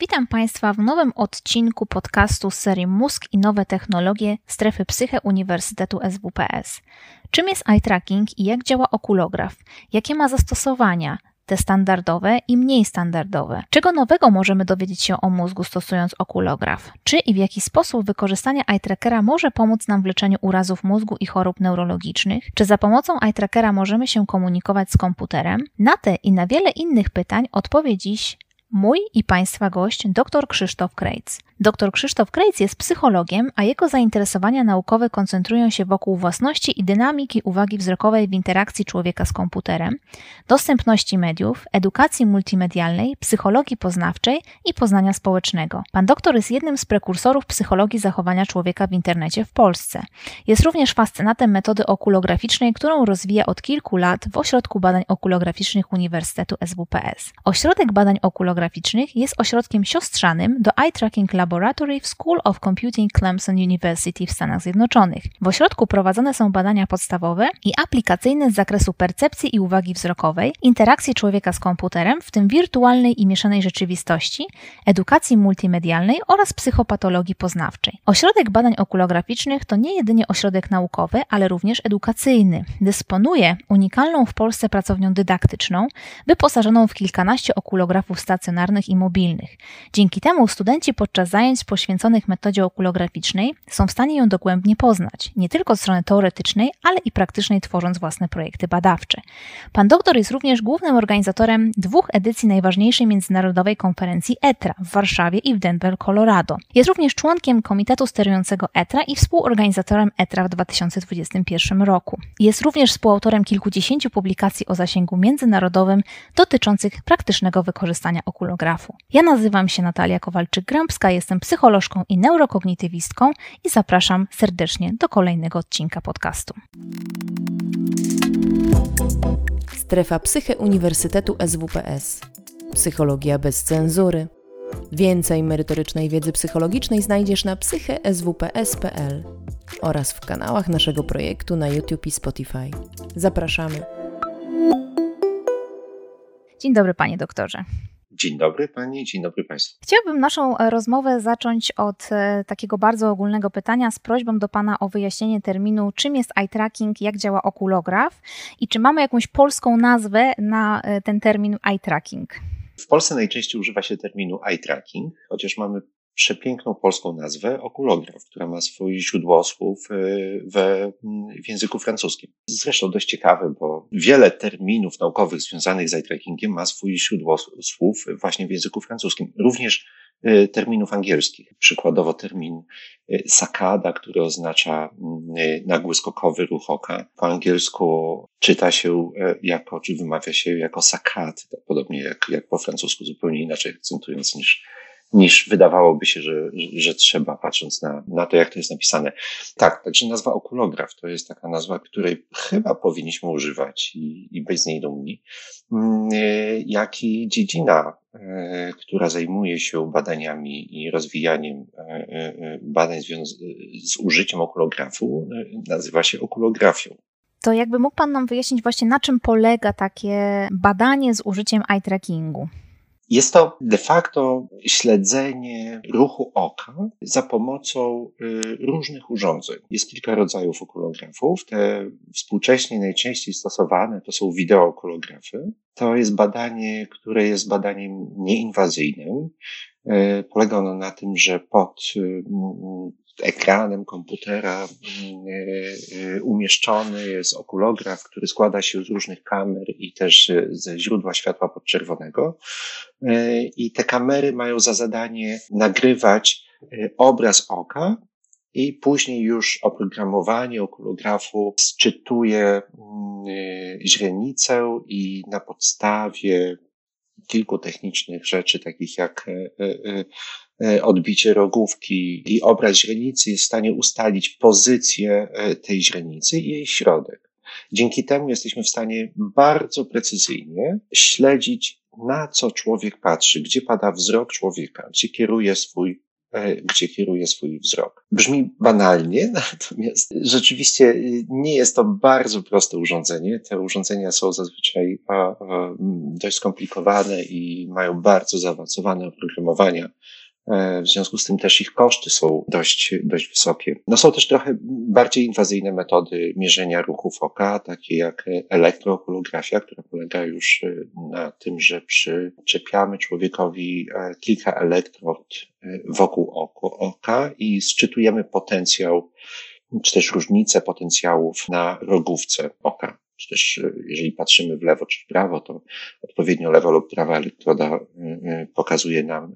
Witam Państwa w nowym odcinku podcastu z serii Mózg i nowe technologie strefy psyche Uniwersytetu SWPS. Czym jest eye tracking i jak działa okulograf? Jakie ma zastosowania? Te standardowe i mniej standardowe. Czego nowego możemy dowiedzieć się o mózgu stosując okulograf? Czy i w jaki sposób wykorzystanie eye trackera może pomóc nam w leczeniu urazów mózgu i chorób neurologicznych? Czy za pomocą eye trackera możemy się komunikować z komputerem? Na te i na wiele innych pytań odpowie dziś mój i Państwa gość, dr Krzysztof Krejc. Dr Krzysztof Krejc jest psychologiem, a jego zainteresowania naukowe koncentrują się wokół własności i dynamiki uwagi wzrokowej w interakcji człowieka z komputerem, dostępności mediów, edukacji multimedialnej, psychologii poznawczej i poznania społecznego. Pan doktor jest jednym z prekursorów psychologii zachowania człowieka w internecie w Polsce. Jest również fascynatem metody okulograficznej, którą rozwija od kilku lat w Ośrodku Badań Okulograficznych Uniwersytetu SWPS. Ośrodek Badań Okulograficznych jest ośrodkiem siostrzanym do Eye Tracking Lab Laboratory w School of Computing Clemson University w Stanach Zjednoczonych. W ośrodku prowadzone są badania podstawowe i aplikacyjne z zakresu percepcji i uwagi wzrokowej, interakcji człowieka z komputerem, w tym wirtualnej i mieszanej rzeczywistości, edukacji multimedialnej oraz psychopatologii poznawczej. Ośrodek badań okulograficznych to nie jedynie ośrodek naukowy, ale również edukacyjny. Dysponuje unikalną w Polsce pracownią dydaktyczną, wyposażoną w kilkanaście okulografów stacjonarnych i mobilnych. Dzięki temu studenci podczas zajęć poświęconych metodzie okulograficznej są w stanie ją dogłębnie poznać, nie tylko od strony teoretycznej, ale i praktycznej, tworząc własne projekty badawcze. Pan doktor jest również głównym organizatorem dwóch edycji najważniejszej międzynarodowej konferencji ETRA w Warszawie i w Denver, Colorado. Jest również członkiem komitetu sterującego ETRA i współorganizatorem ETRA w 2021 roku. Jest również współautorem kilkudziesięciu publikacji o zasięgu międzynarodowym dotyczących praktycznego wykorzystania okulografu. Ja nazywam się Natalia Kowalczyk-Grębska, jest Jestem psycholożką i neurokognitywistką i zapraszam serdecznie do kolejnego odcinka podcastu. Strefa Psyche Uniwersytetu SWPS. Psychologia bez cenzury. Więcej merytorycznej wiedzy psychologicznej znajdziesz na psycheswps.pl oraz w kanałach naszego projektu na YouTube i Spotify. Zapraszamy. Dzień dobry, panie doktorze. Dzień dobry Pani, dzień dobry Państwu. Chciałabym naszą e, rozmowę zacząć od e, takiego bardzo ogólnego pytania z prośbą do Pana o wyjaśnienie terminu, czym jest eye tracking, jak działa okulograf i czy mamy jakąś polską nazwę na e, ten termin eye tracking. W Polsce najczęściej używa się terminu eye tracking, chociaż mamy przepiękną polską nazwę okulograf, która ma swój źródło słów y, we, w języku francuskim. Zresztą dość ciekawe, bo wiele terminów naukowych związanych z eye trackingiem ma swój źródło słów właśnie w języku francuskim. Również y, terminów angielskich. Przykładowo termin y, sakada, który oznacza nagły skokowy ruch oka. Po angielsku czyta się jako, czy wymawia się jako sakat, podobnie jak, jak po francusku, zupełnie inaczej akcentując niż, niż wydawałoby się, że, że trzeba, patrząc na, na to, jak to jest napisane. Tak, także nazwa okulograf to jest taka nazwa, której chyba powinniśmy używać i, i być z niej dumni, mm, jak i dziedzina, e, która zajmuje się badaniami i rozwijaniem e, e, badań z użyciem okulografu, nazywa się okulografią. To jakby mógł Pan nam wyjaśnić właśnie, na czym polega takie badanie z użyciem eye trackingu? Jest to de facto śledzenie ruchu oka za pomocą y, różnych urządzeń. Jest kilka rodzajów okulografów. Te współcześnie najczęściej stosowane to są wideookulografy. To jest badanie, które jest badaniem nieinwazyjnym. Y, polega ono na tym, że pod y, ekranem komputera mm, e, e, umieszczony jest okulograf, który składa się z różnych kamer i też e, ze źródła światła podczerwonego. I te kamery mają za zadanie nagrywać obraz oka i później już oprogramowanie okulografu sczytuje mm, źrenicę i na podstawie kilku technicznych rzeczy, takich jak odbicie rogówki i obraz źrenicy jest w stanie ustalić pozycję e, tej źrenicy i jej środek. Dzięki temu jesteśmy w stanie bardzo precyzyjnie śledzić, na co człowiek patrzy, gdzie pada wzrok człowieka, gdzie kieruje swój e, gdzie kieruje swój wzrok. Brzmi banalnie, natomiast rzeczywiście nie jest to bardzo proste urządzenie. Te urządzenia są zazwyczaj dość skomplikowane i mają bardzo zaawansowane oprogramowania E, w związku z tym też ich koszty są dość, dość wysokie. No są też trochę bardziej inwazyjne metody mierzenia ruchów oka, takie jak elektrookulografia, która polega już e, na tym, że przyczepiamy człowiekowi e, kilka elektrod wokół oka i sczytujemy potencjał, czy też różnicę potencjałów na rogówce oka czy też e, jeżeli patrzymy w lewo czy w prawo, to odpowiednio lewa lub prawa elektroda e, e, pokazuje nam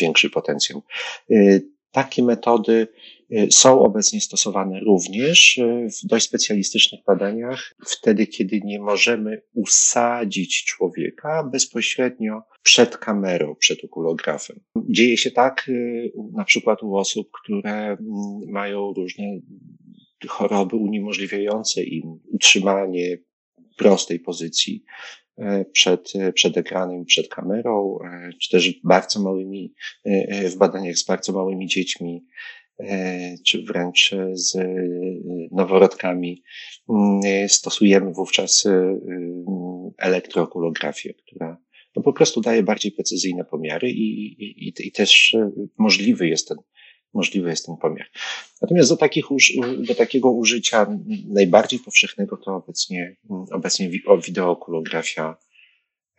większy potencjał. Takie metody są obecnie stosowane również w dość specjalistycznych badaniach, wtedy, kiedy nie możemy usadzić człowieka bezpośrednio przed kamerą, przed okulografem. Dzieje się tak na przykład u osób, które mają różne choroby uniemożliwiające im utrzymanie prostej pozycji e, przed, przed ekranem, przed kamerą, e, czy też bardzo małymi, e, w badaniach z bardzo małymi dziećmi, czy wręcz z noworodkami, mm, stosujemy wówczas elektrookulografię, która no po prostu daje bardziej precyzyjne pomiary i, i, i też możliwy jest ten możliwy jest ten pomiar. Natomiast do, takich, do takiego użycia najbardziej powszechnego to obecnie, obecnie wideokulografia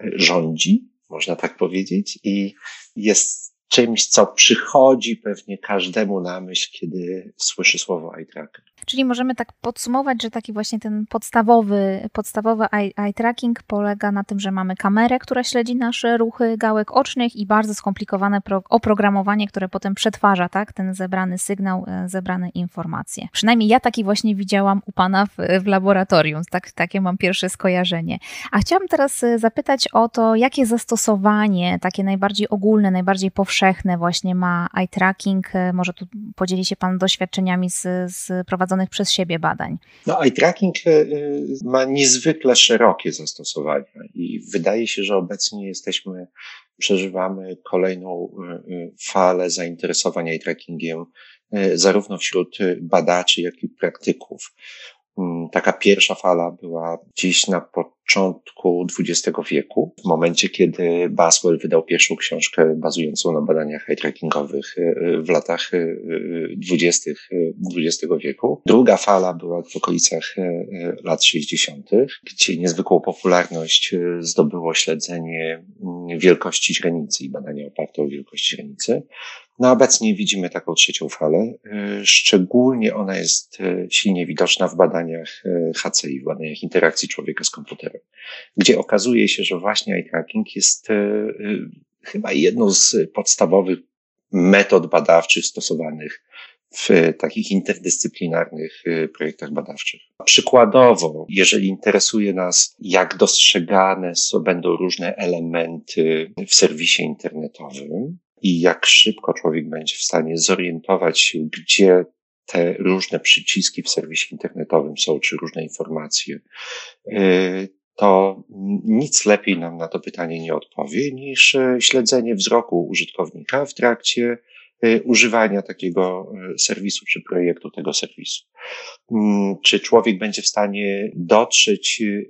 e, rządzi, można tak powiedzieć, i jest czymś, co przychodzi pewnie każdemu na myśl, kiedy słyszy słowo eye tracker. Czyli możemy tak podsumować, że taki właśnie ten podstawowy, podstawowy eye tracking polega na tym, że mamy kamerę, która śledzi nasze ruchy gałek ocznych i bardzo skomplikowane oprogramowanie, które potem przetwarza tak, ten zebrany sygnał, e, zebrane informacje. Przynajmniej ja taki właśnie widziałam u Pana w, w laboratorium, tak, takie mam pierwsze skojarzenie. A chciałam teraz e, zapytać o to, jakie zastosowanie, takie najbardziej ogólne, najbardziej powszechne właśnie ma eye tracking. E, może tu podzieli się Pan doświadczeniami z, z prowadzonych prowadzonych przez siebie badań? No, eye tracking e, e, ma niezwykle szerokie zastosowania i wydaje się, że obecnie jesteśmy, przeżywamy kolejną e, falę zainteresowania eye trackingiem zarówno wśród badaczy, jak i praktyków. Mm, taka pierwsza fala była gdzieś na początku XX wieku, w momencie, kiedy Baswell wydał pierwszą książkę bazującą na badaniach eye trackingowych e, w latach XX, e, XX wieku. Druga fala była w okolicach lat 60., gdzie niezwykłą popularność zdobyło śledzenie mm, wielkości źrenicy i badania oparte o wielkość źrenicy. No obecnie widzimy taką trzecią falę. E, szczególnie ona jest e, silnie widoczna w badaniach e, HCI, w badaniach interakcji człowieka z komputerem, gdzie okazuje się, że właśnie eye tracking jest chyba jedną z podstawowych metod badawczych stosowanych w takich interdyscyplinarnych projektach badawczych. Przykładowo, jeżeli interesuje nas, jak dostrzegane będą różne elementy w serwisie internetowym, i jak szybko człowiek będzie w stanie zorientować się, gdzie te różne przyciski w serwisie internetowym są, czy różne informacje, y, to nic lepiej nam na to pytanie nie odpowie niż śledzenie wzroku użytkownika w trakcie używania takiego y, serwisu czy projektu tego serwisu. Mm, czy człowiek będzie w stanie dotrzeć y,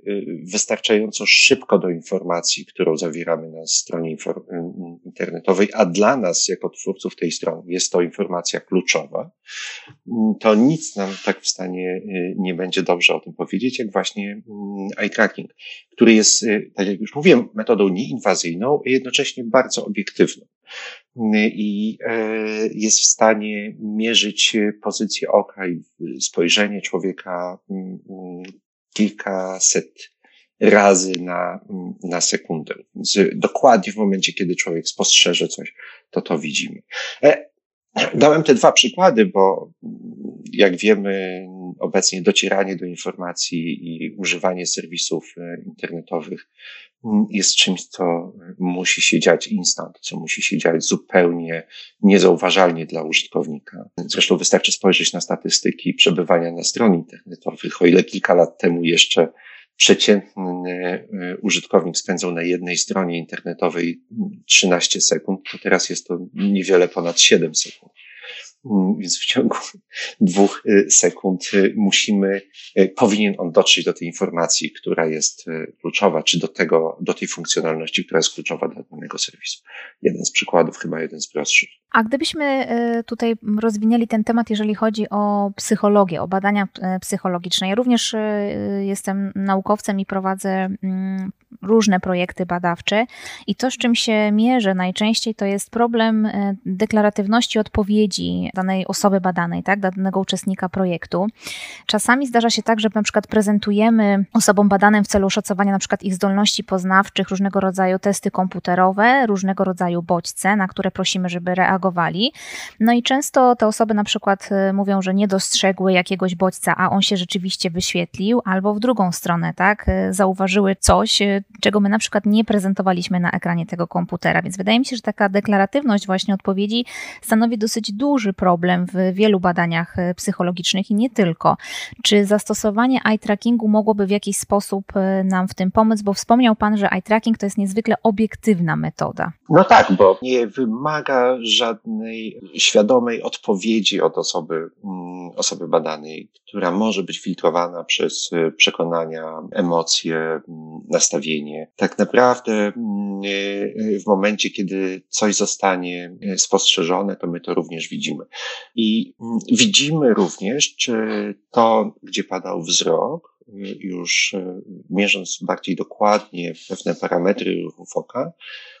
wystarczająco szybko do informacji, którą zawieramy na stronie internetowej, a dla nas, jako twórców tej strony, jest to informacja kluczowa, mm, to nic nam tak w stanie nie będzie dobrze o tym powiedzieć, jak właśnie mm, eye tracking, który jest, tak jak już mówiłem, metodą nieinwazyjną, a jednocześnie bardzo obiektywną i e, jest w stanie mierzyć pozycję oka i spojrzenie człowieka mm, mm, kilkaset razy na, mm, na sekundę. Więc dokładnie w momencie, kiedy człowiek spostrzeże coś, to to widzimy. E, dałem te dwa przykłady, bo jak wiemy, obecnie docieranie do informacji i używanie serwisów e, internetowych jest czymś, co musi się dziać instant, co musi się dziać zupełnie niezauważalnie dla użytkownika. Zresztą wystarczy spojrzeć na statystyki przebywania na stron internetowych. O ile kilka lat temu jeszcze przeciętny użytkownik spędzał na jednej stronie internetowej 13 sekund, to teraz jest to niewiele ponad 7 sekund. Mm, więc w ciągu dwóch y, sekund y, musimy, y, powinien on dotrzeć do tej informacji, która jest kluczowa, czy do tego, do tej funkcjonalności, która jest kluczowa dla danego serwisu. Jeden z przykładów, chyba jeden z prostszych. A gdybyśmy tutaj rozwinęli ten temat, jeżeli chodzi o psychologię, o badania psychologiczne. Ja również jestem naukowcem i prowadzę mm, różne projekty badawcze i to, z czym się mierzę najczęściej, to jest problem deklaratywności odpowiedzi danej osoby badanej, tak, danego uczestnika projektu. Czasami zdarza się tak, że na przykład prezentujemy osobom badanym w celu oszacowania na przykład ich zdolności poznawczych, różnego rodzaju testy komputerowe, różnego rodzaju bodźce, na które prosimy, żeby reagowali. No i często te osoby na przykład y, mówią, że nie dostrzegły jakiegoś bodźca, a on się rzeczywiście wyświetlił, albo w drugą stronę, tak, y, zauważyły coś, czego my na przykład nie prezentowaliśmy na ekranie tego komputera. Więc wydaje mi się, że taka deklaratywność właśnie odpowiedzi stanowi dosyć duży problem w wielu badaniach e, psychologicznych i nie tylko. Czy zastosowanie eye trackingu mogłoby w jakiś sposób e, nam w tym pomóc? Bo wspomniał Pan, że eye tracking to jest niezwykle obiektywna metoda. No tak, bo nie wymaga żadnej świadomej odpowiedzi od osoby, mm, osoby badanej, która może być filtrowana przez e, przekonania, emocje, mm, Tak naprawdę mm, w momencie, kiedy coś zostanie spostrzeżone, to my to również widzimy. I mm, widzimy również, czy to, gdzie padał wzrok, już e, mierząc bardziej dokładnie pewne parametry ruchu oka,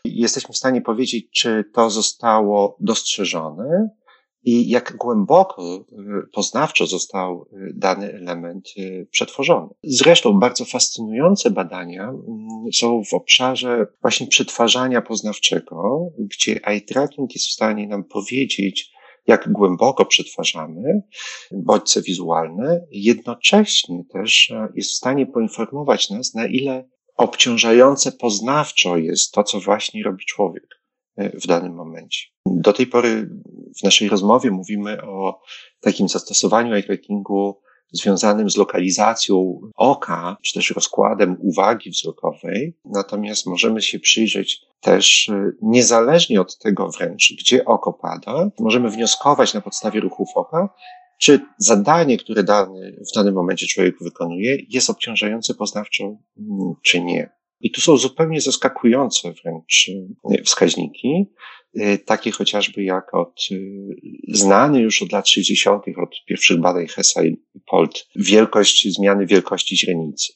jesteśmy w stanie powiedzieć, czy to zostało dostrzeżone i jak głęboko e, poznawczo został e, dany element przetworzony. Zresztą bardzo fascynujące badania mm, są w obszarze właśnie przetwarzania poznawczego, gdzie eye tracking jest w stanie nam powiedzieć, jak głęboko przetwarzamy bodźce wizualne, jednocześnie też e, jest w stanie poinformować nas, na ile obciążające poznawczo jest to, co właśnie robi człowiek e, w danym momencie. Do tej pory w naszej rozmowie mówimy o takim zastosowaniu eye trackingu związanym z lokalizacją oka, czy też rozkładem uwagi wzrokowej. Natomiast możemy się przyjrzeć też y, niezależnie od tego wręcz, gdzie oko pada, możemy wnioskować na podstawie ruchów oka, czy zadanie, które dany, w danym momencie człowiek wykonuje, jest obciążające poznawczo, mm, czy nie. I tu są zupełnie zaskakujące wręcz y, wskaźniki, y, takie chociażby jak od znany już od lat 60., od pierwszych badań Hessa i Polt, wielkość zmiany wielkości źrenicy.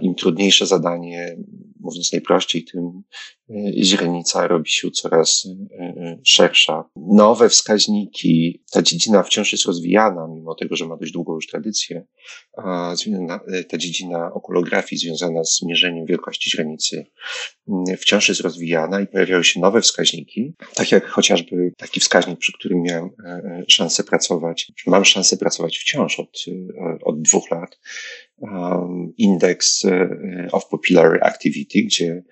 Im trudniejsze zadanie, mówiąc najprościej, tym e, źrenica robi się coraz e, e, szersza. Nowe wskaźniki, ta dziedzina wciąż jest rozwijana, mimo tego, że ma dość długą już tradycję. Ta dziedzina okulografii związana z mierzeniem wielkości źrenicy wciąż jest rozwijana i pojawiały się nowe wskaźniki, tak jak chociażby taki wskaźnik, przy którym miałem szansę pracować, mam szansę pracować wciąż od, od dwóch lat, Um, Index uh, of Popular Activity, gdzie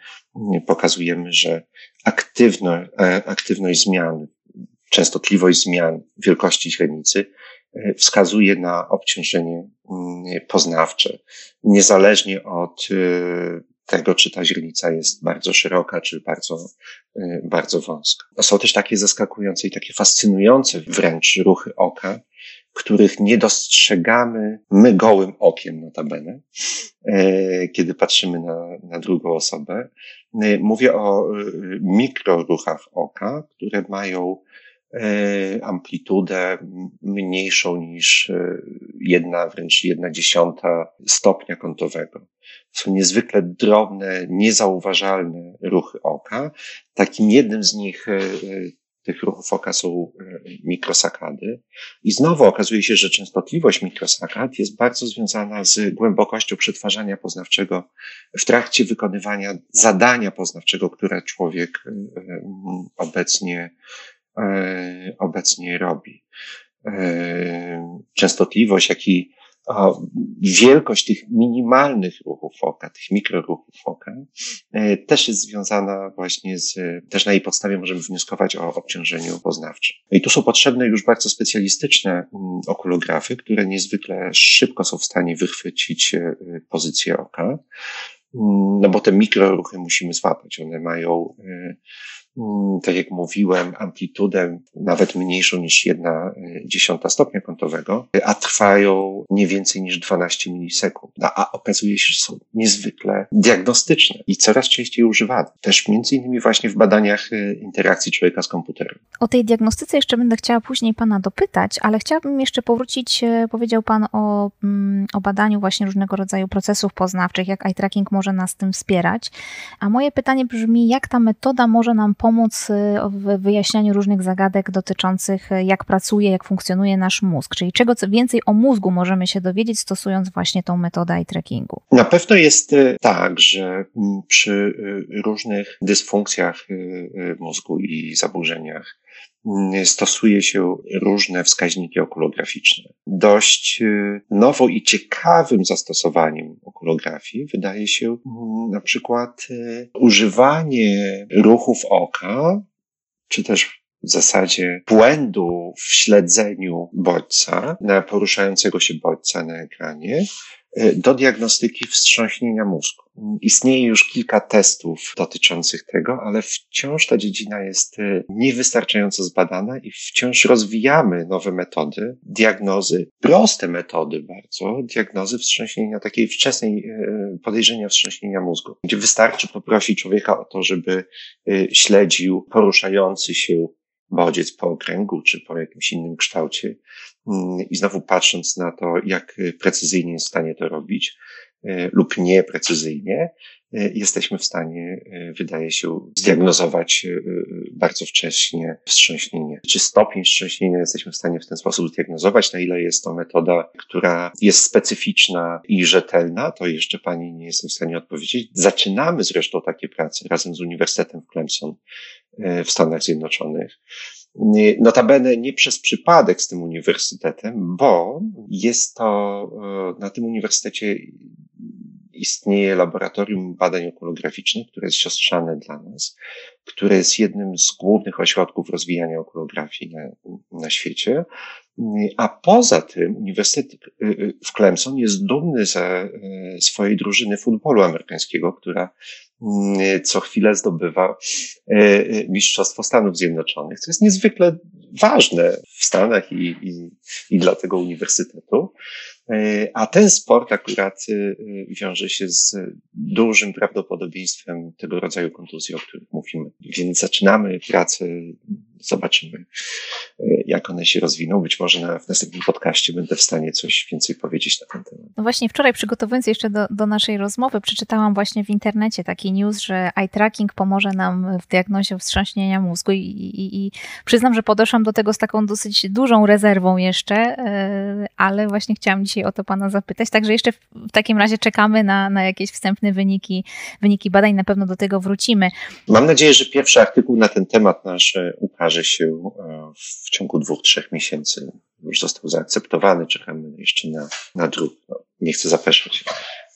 pokazujemy, że aktywno, e, aktywność zmian, częstotliwość zmian wielkości źrenicy e, wskazuje na obciążenie mm, poznawcze, niezależnie od e, tego, czy ta źrenica jest bardzo szeroka, czy bardzo, bardzo wąska. Są też takie zaskakujące i takie fascynujące wręcz ruchy oka, których nie dostrzegamy my gołym okiem notabene, e, kiedy patrzymy na, na drugą osobę. E, mówię o e, mikroruchach oka, które mają amplitudę mniejszą niż jedna, wręcz jedna dziesiąta stopnia kątowego. Są niezwykle drobne, niezauważalne ruchy oka. Takim jednym z nich tych ruchów oka są e, mikrosakady. I znowu okazuje się, że częstotliwość mikrosakad jest bardzo związana z głębokością przetwarzania poznawczego w trakcie wykonywania zadania poznawczego, które człowiek e, obecnie, e, obecnie robi. Częstotliwość, jak i wielkość tych minimalnych ruchów oka, tych mikroruchów oka, e, też jest związana właśnie z, też na jej podstawie możemy wnioskować o obciążeniu poznawczym. I tu są potrzebne już bardzo specjalistyczne mm, okulografy, które niezwykle szybko są w stanie wychwycić e, pozycję oka, mm, no bo te mikroruchy musimy złapać. One mają e, tak jak mówiłem, amplitudę nawet mniejszą niż jedna e, dziesiąta stopnia kątowego, a trwają nie więcej niż 12 milisekund. No, a okazuje się, że są niezwykle diagnostyczne i coraz częściej używane. Też między innymi właśnie w badaniach e, interakcji człowieka z komputerem. O tej diagnostyce jeszcze będę chciała później Pana dopytać, ale chciałabym jeszcze powrócić, powiedział Pan o, mm, o badaniu właśnie różnego rodzaju procesów poznawczych, jak eye tracking może nas tym wspierać. A moje pytanie brzmi, jak ta metoda może nam pomóc y, w wyjaśnianiu różnych zagadek dotyczących, y, jak pracuje, jak funkcjonuje nasz mózg, czyli czego więcej o mózgu możemy się dowiedzieć, stosując właśnie tą metodę eye trackingu. Na pewno jest y, tak, że mm, przy różnych dysfunkcjach mózgu i zaburzeniach stosuje się różne wskaźniki okulograficzne. Dość nową i ciekawym zastosowaniem okulografii wydaje się mm, na przykład używanie ruchów oka czy też w zasadzie błędu w śledzeniu bodźca, na poruszającego się bodźca na ekranie, do diagnostyki wstrząśnienia mózgu. Istnieje już kilka testów dotyczących tego, ale wciąż ta dziedzina jest e, niewystarczająco zbadana i wciąż rozwijamy nowe metody diagnozy, proste metody bardzo, diagnozy wstrząśnienia, takiej wczesnej e, podejrzenia wstrząśnienia mózgu, gdzie wystarczy poprosić człowieka o to, żeby śledził poruszający się bodziec po okręgu czy po jakimś innym kształcie. Mm, I znowu patrząc na to, jak precyzyjnie jest w stanie to robić e, lub nieprecyzyjnie, e, jesteśmy w stanie, e, wydaje się, zdiagnozować bardzo wcześnie wstrząśnienie. Czy stopień wstrząśnienia jesteśmy w stanie w ten sposób zdiagnozować, na ile jest to metoda, która jest specyficzna i rzetelna, to jeszcze pani nie jestem w stanie odpowiedzieć. Zaczynamy zresztą takie prace razem z Uniwersytetem w Clemson w Stanach Zjednoczonych. Notabene nie przez przypadek z tym uniwersytetem, bo jest to e, na tym uniwersytecie istnieje laboratorium badań okulograficznych, które jest siostrzane dla nas, które jest jednym z głównych ośrodków rozwijania okulografii na, na świecie. A poza tym Uniwersytet y, w Clemson jest dumny ze swojej drużyny futbolu amerykańskiego, która co chwilę zdobywa Mistrzostwo Stanów Zjednoczonych, co jest niezwykle ważne w Stanach i, i, i dla tego uniwersytetu. E, a ten sport akurat e, e, wiąże się z dużym prawdopodobieństwem tego rodzaju kontuzji, o których mówimy. Więc zaczynamy pracę, zobaczymy, jak one się rozwiną. Być może na, w następnym podcaście będę w stanie coś więcej powiedzieć na ten temat. No właśnie wczoraj przygotowując jeszcze do, do naszej rozmowy, przeczytałam właśnie w internecie taki news, że eye tracking pomoże nam w diagnozie wstrząśnienia mózgu i, i, i przyznam, że podeszłam do tego z taką dosyć dużą rezerwą jeszcze, ale właśnie chciałam dzisiaj o to Pana zapytać. Także jeszcze w takim razie czekamy na, na jakieś wstępne wyniki, wyniki badań, na pewno do tego wrócimy. Mam nadzieję, że pierwszy artykuł na ten temat nasz e, ukaże się e, w ciągu dwóch, trzech miesięcy. Już został zaakceptowany, czekamy jeszcze na, na drugi. No, nie chcę zapeszać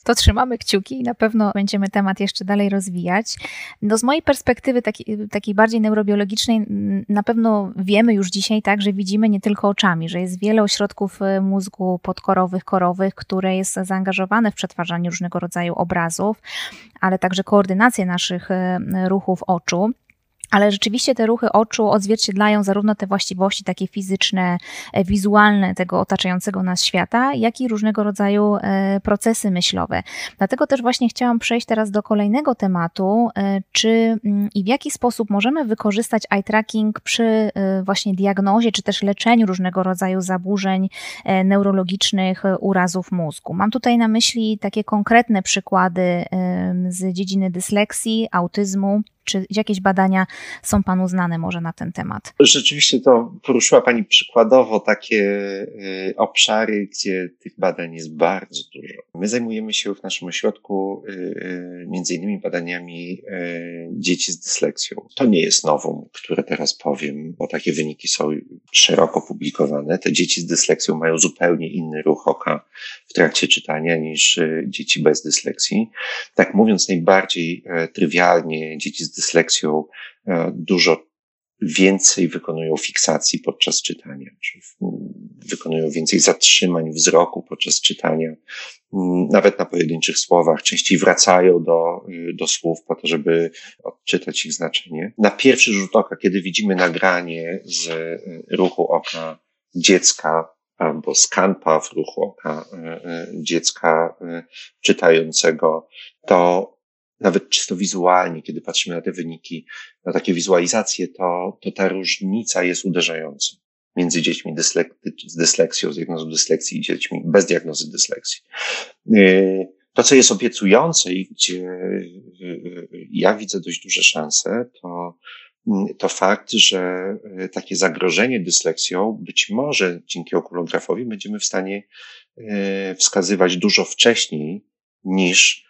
to trzymamy kciuki i na pewno będziemy temat jeszcze dalej rozwijać. No z mojej perspektywy takiej, takiej bardziej neurobiologicznej na pewno wiemy już dzisiaj tak, że widzimy nie tylko oczami, że jest wiele ośrodków y, mózgu podkorowych, korowych, które jest zaangażowane w przetwarzanie różnego rodzaju obrazów, ale także koordynację naszych y, ruchów oczu. Ale rzeczywiście te ruchy oczu odzwierciedlają zarówno te właściwości takie fizyczne, e, wizualne tego otaczającego nas świata, jak i różnego rodzaju e, procesy myślowe. Dlatego też właśnie chciałam przejść teraz do kolejnego tematu, e, czy mm, i w jaki sposób możemy wykorzystać eye tracking przy właśnie diagnozie, czy też leczeniu różnego rodzaju zaburzeń neurologicznych, urazów mózgu. Mam tutaj na myśli takie konkretne przykłady z dziedziny dysleksji, autyzmu, Czy jakieś badania są Panu znane może na ten temat? Rzeczywiście to poruszyła Pani przykładowo takie y, obszary, gdzie tych badań jest bardzo dużo. My zajmujemy się w naszym ośrodku y, y, między innymi badaniami dzieci z dysleksją. To nie jest nową, które teraz powiem, bo takie wyniki są szeroko publikowane. Te dzieci z dysleksją mają zupełnie inny ruch oka w trakcie czytania niż dzieci bez dysleksji. Tak mówiąc najbardziej trywialnie, dzieci z dysleksją dużo więcej wykonują fiksacji podczas czytania, czy wykonują więcej zatrzymań wzroku podczas czytania, mm, nawet na pojedynczych słowach, częściej wracają do, do słów po to, żeby odczytać ich znaczenie. Na pierwszy rzut oka, kiedy widzimy nagranie z y, ruchu oka dziecka, albo skanpa w ruchu oka y, y, dziecka czytającego, to nawet czysto wizualnie, kiedy patrzymy na te wyniki, na takie wizualizacje, to, to ta różnica jest uderzająca między dziećmi z dysleksją, z diagnozą dysleksji i dziećmi bez diagnozy dysleksji. Y, to, co jest obiecujące i gdzie y, y, ja widzę dość duże szanse, to, to fakt, że takie zagrożenie dysleksją być może dzięki okulografowi będziemy w stanie wskazywać dużo wcześniej niż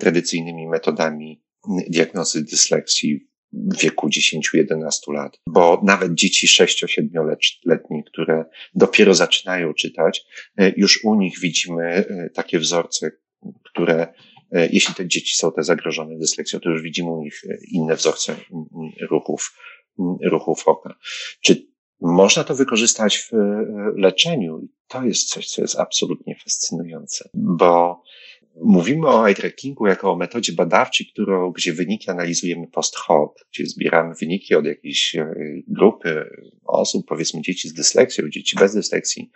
tradycyjnymi metodami diagnozy dysleksji w wieku 10-11 lat, bo nawet dzieci 6-7-letnie, które dopiero zaczynają czytać, e, już u nich widzimy e, takie wzorce, które, e, jeśli te dzieci są te zagrożone dysleksją, to już widzimy u nich inne wzorce ruchów, ruchów oka. Czy można to wykorzystać w leczeniu? To jest coś, co jest absolutnie fascynujące, bo Mówimy o eye trackingu jako o metodzie badawczej, którą, gdzie wyniki analizujemy post hoc, gdzie zbieramy wyniki od jakiejś e, grupy osób, powiedzmy dzieci z dysleksją, dzieci bez dysleksji.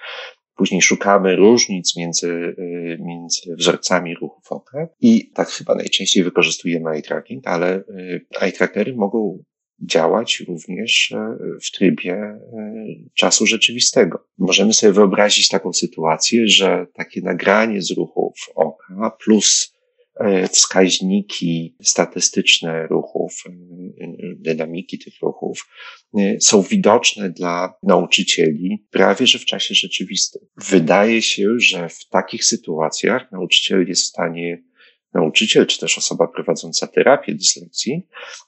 Później szukamy różnic między, e, między wzorcami ruchów oka i tak chyba najczęściej wykorzystujemy eye tracking, ale e, eye trackery mogą działać również e, w trybie e, czasu rzeczywistego. Możemy sobie wyobrazić taką sytuację, że takie nagranie z ruchów oka plus e, wskaźniki statystyczne ruchów, dynamiki tych ruchów są widoczne dla nauczycieli prawie że w czasie rzeczywistym. Wydaje się, że w takich sytuacjach nauczyciel jest w stanie, nauczyciel czy też osoba prowadząca terapię dyslekcji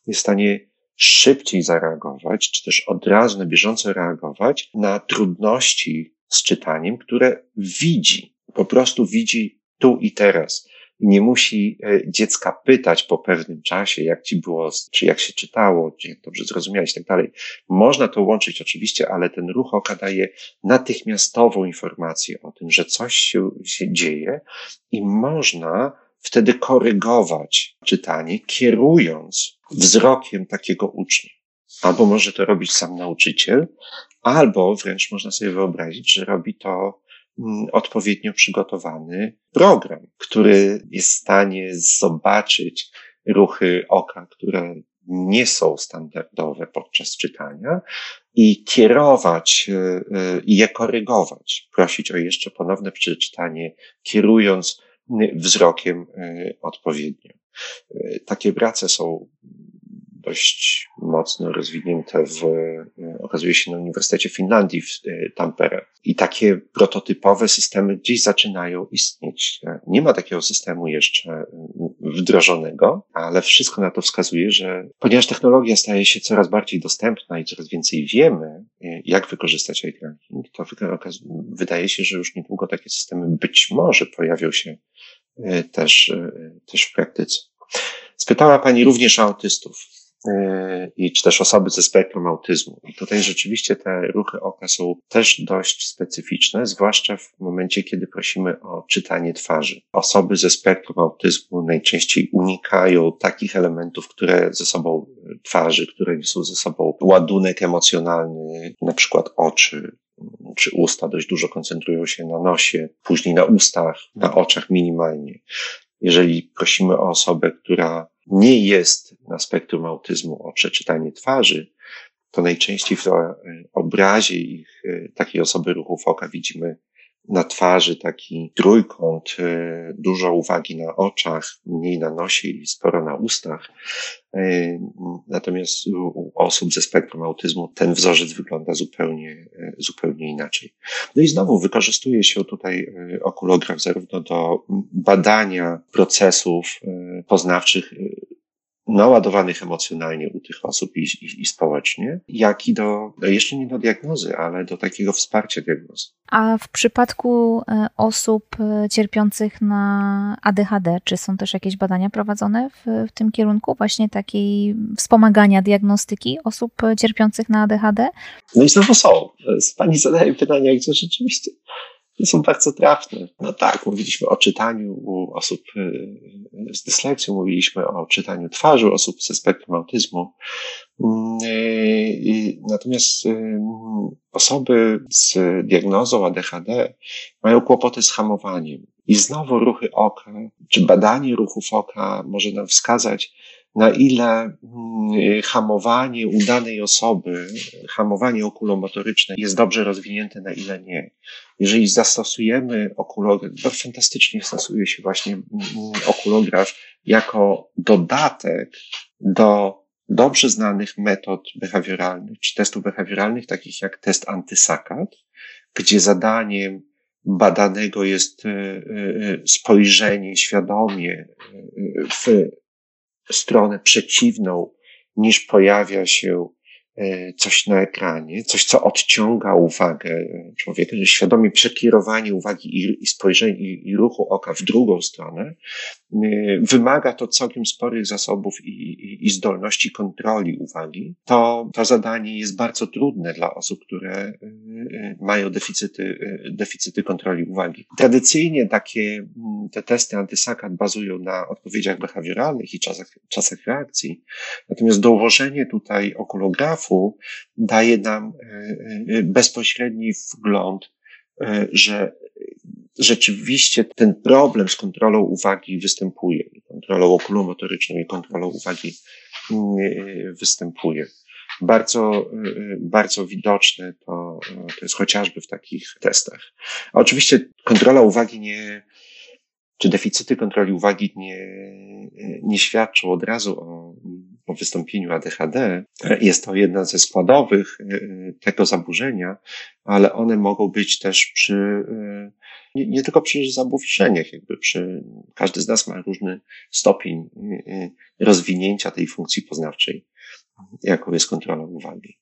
jest w stanie szybciej zareagować, czy też od razu na bieżąco reagować na trudności z czytaniem, które widzi, po prostu widzi tu i teraz. Nie musi e, dziecka pytać po pewnym czasie, jak ci było, czy jak się czytało, czy jak dobrze zrozumiałeś i tak dalej. Można to łączyć oczywiście, ale ten ruch oka daje natychmiastową informację o tym, że coś się, się dzieje i można wtedy korygować czytanie, kierując wzrokiem takiego ucznia. Albo może to robić sam nauczyciel, albo wręcz można sobie wyobrazić, że robi to mm, odpowiednio przygotowany program, który jest w stanie zobaczyć ruchy oka, które nie są standardowe podczas czytania i kierować e, e, je korygować, prosić o jeszcze ponowne przeczytanie, kierując wzrokiem e, odpowiednio. E, takie prace są dość mocno rozwinięte w, e, okazuje się, na Uniwersytecie Finlandii w Tampere. I takie prototypowe systemy gdzieś zaczynają istnieć. Nie ma takiego systemu jeszcze wdrożonego, ale wszystko na to wskazuje, że ponieważ technologia staje się coraz bardziej dostępna i coraz więcej wiemy, jak wykorzystać tracking, to wydaje się, że już niedługo takie systemy być może pojawią się E, też, e, też w praktyce. Spytała Pani również o autystów e, i czy też osoby ze spektrum autyzmu. I tutaj rzeczywiście te ruchy oka są też dość specyficzne, zwłaszcza w momencie, kiedy prosimy o czytanie twarzy. Osoby ze spektrum autyzmu najczęściej unikają takich elementów, które ze sobą twarzy, które niosą ze sobą ładunek emocjonalny, na przykład oczy, czy usta dość dużo koncentrują się na nosie, później na ustach, na oczach minimalnie. Jeżeli prosimy o osobę, która nie jest na spektrum autyzmu o przeczytanie twarzy, to najczęściej w obrazie ich, e, takiej osoby ruchów oka widzimy na twarzy taki trójkąt, e, dużo uwagi na oczach, mniej na nosie i sporo na ustach. E, natomiast u osób ze spektrum autyzmu ten wzorzec wygląda zupełnie, zupełnie inaczej. No i znowu wykorzystuje się tutaj okulograf zarówno do badania procesów poznawczych naładowanych emocjonalnie u tych osób i, i, i, społecznie, jak i do, jeszcze nie do diagnozy, ale do takiego wsparcia diagnozy. A w przypadku e, osób e, cierpiących na ADHD, czy są też jakieś badania prowadzone w, w tym kierunku, właśnie takiej wspomagania diagnostyki osób cierpiących na ADHD? No i znowu są. Pani zadaje pytania, gdzie rzeczywiście są bardzo trafne. No tak, mówiliśmy o czytaniu u osób y, z dysleksją, mówiliśmy o czytaniu twarzy osób ze spektrum autyzmu. Mm, y, natomiast y, osoby z diagnozą ADHD mają kłopoty z hamowaniem. I znowu ruchy oka, czy badanie ruchów oka może nam wskazać, na ile mm, hamowanie u danej osoby, hamowanie okulomotoryczne jest dobrze rozwinięte, na ile nie. Jeżeli zastosujemy okulograf, to fantastycznie stosuje się właśnie mm, okulograf jako dodatek do dobrze znanych metod behawioralnych, czy testów behawioralnych, takich jak test antysakad, gdzie zadaniem badanego jest e, e, spojrzenie świadomie e, w stronę przeciwną niż pojawia się coś na ekranie, coś, co odciąga uwagę człowieka, że świadomie przekierowanie uwagi i, i spojrzenie i, i, ruchu oka w drugą stronę, e, wymaga to całkiem sporych zasobów i, i, i zdolności kontroli uwagi. To, to zadanie jest bardzo trudne dla osób, które e, mają deficyty, deficyty kontroli uwagi. Tradycyjnie takie te testy antysakad bazują na odpowiedziach behawioralnych i czasach, czasach reakcji. Natomiast dołożenie tutaj okulografu daje nam e, e, bezpośredni wgląd, e, że rzeczywiście ten problem z kontrolą uwagi występuje, kontrolą okulomotoryczną i kontrolą uwagi występuje. Bardzo, bardzo widoczne to, to jest chociażby w takich testach. A oczywiście kontrola uwagi nie, czy deficyty kontroli uwagi nie, nie świadczą od razu o, o wystąpieniu ADHD. Jest to jedna ze składowych e, tego zaburzenia, ale one mogą być też przy, e, nie, nie tylko przy zaburzeniach, jakby przy, każdy z nas ma różny stopień e, rozwinięcia tej funkcji poznawczej, jaką jest kontrola uwagi.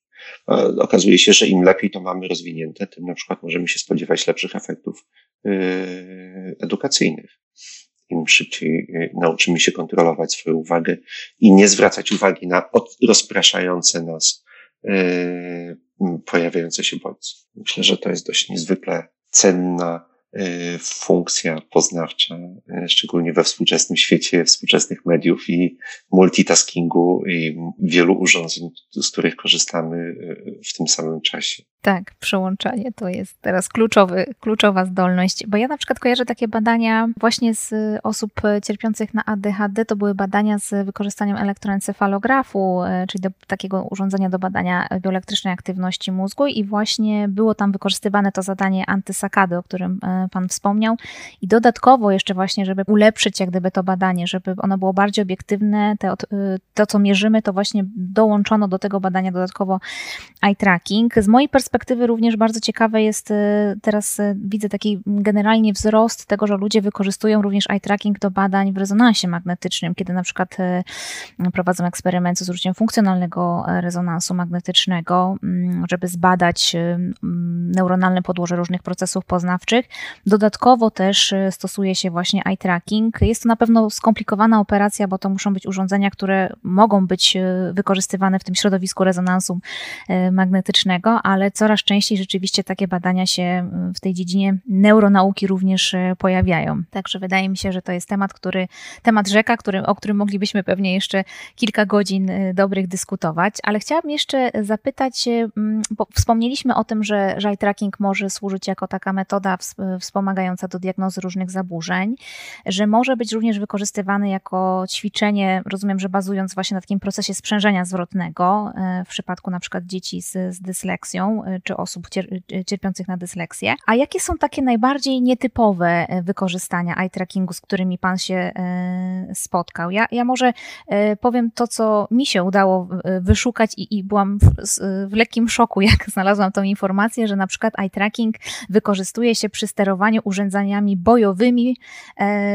Okazuje się, że im lepiej to mamy rozwinięte, tym na przykład możemy się spodziewać lepszych efektów edukacyjnych im szybciej e, nauczymy się kontrolować swoją uwagę i nie zwracać uwagi na rozpraszające nas e, pojawiające się bodźce. Myślę, że to jest dość niezwykle cenna Y, funkcja poznawcza, szczególnie we współczesnym świecie współczesnych mediów i multitaskingu i wielu urządzeń, z których korzystamy w tym samym czasie. Tak, przełączanie to jest teraz kluczowy, kluczowa zdolność, bo ja na przykład kojarzę takie badania właśnie z osób cierpiących na ADHD, to były badania z wykorzystaniem elektroencefalografu, czyli do takiego urządzenia do badania bioelektrycznej aktywności mózgu i właśnie było tam wykorzystywane to zadanie antysakady, o którym Pan wspomniał. I dodatkowo jeszcze właśnie, żeby ulepszyć jak gdyby to badanie, żeby ono było bardziej obiektywne, te, y, to co mierzymy, to właśnie dołączono do tego badania dodatkowo eye tracking. Z mojej perspektywy również bardzo ciekawe jest, y, teraz y, widzę taki generalnie wzrost tego, że ludzie wykorzystują również eye tracking do badań w rezonansie magnetycznym, kiedy na przykład prowadzą eksperymenty z użyciem funkcjonalnego rezonansu magnetycznego, mm, żeby zbadać mm, neuronalne podłoże różnych procesów poznawczych. Dodatkowo też y, stosuje się właśnie eye tracking. Jest to na pewno skomplikowana operacja, bo to muszą być urządzenia, które mogą być y, wykorzystywane w tym środowisku rezonansu y, magnetycznego, ale coraz częściej rzeczywiście takie badania się w tej dziedzinie neuronauki również pojawiają. Także wydaje mi się, że to jest temat, który, temat rzeka, który, o którym moglibyśmy pewnie jeszcze kilka godzin dobrych dyskutować, ale chciałabym jeszcze zapytać, bo wspomnieliśmy o tym, że eye tracking może służyć jako taka metoda wspomagająca do diagnozy różnych zaburzeń, że może być również wykorzystywany jako ćwiczenie, rozumiem, że bazując właśnie na takim procesie sprzężenia zwrotnego, e, w przypadku na przykład dzieci z, z dysleksją, czy osób cierpiących na dysleksję. A jakie są takie najbardziej nietypowe wykorzystania eye trackingu, z którymi Pan się spotkał? Ja, ja może powiem to, co mi się udało wyszukać i, i byłam w, w lekkim szoku, jak znalazłam tą informację, że na przykład eye tracking wykorzystuje się przy sterowaniu urządzeniami bojowymi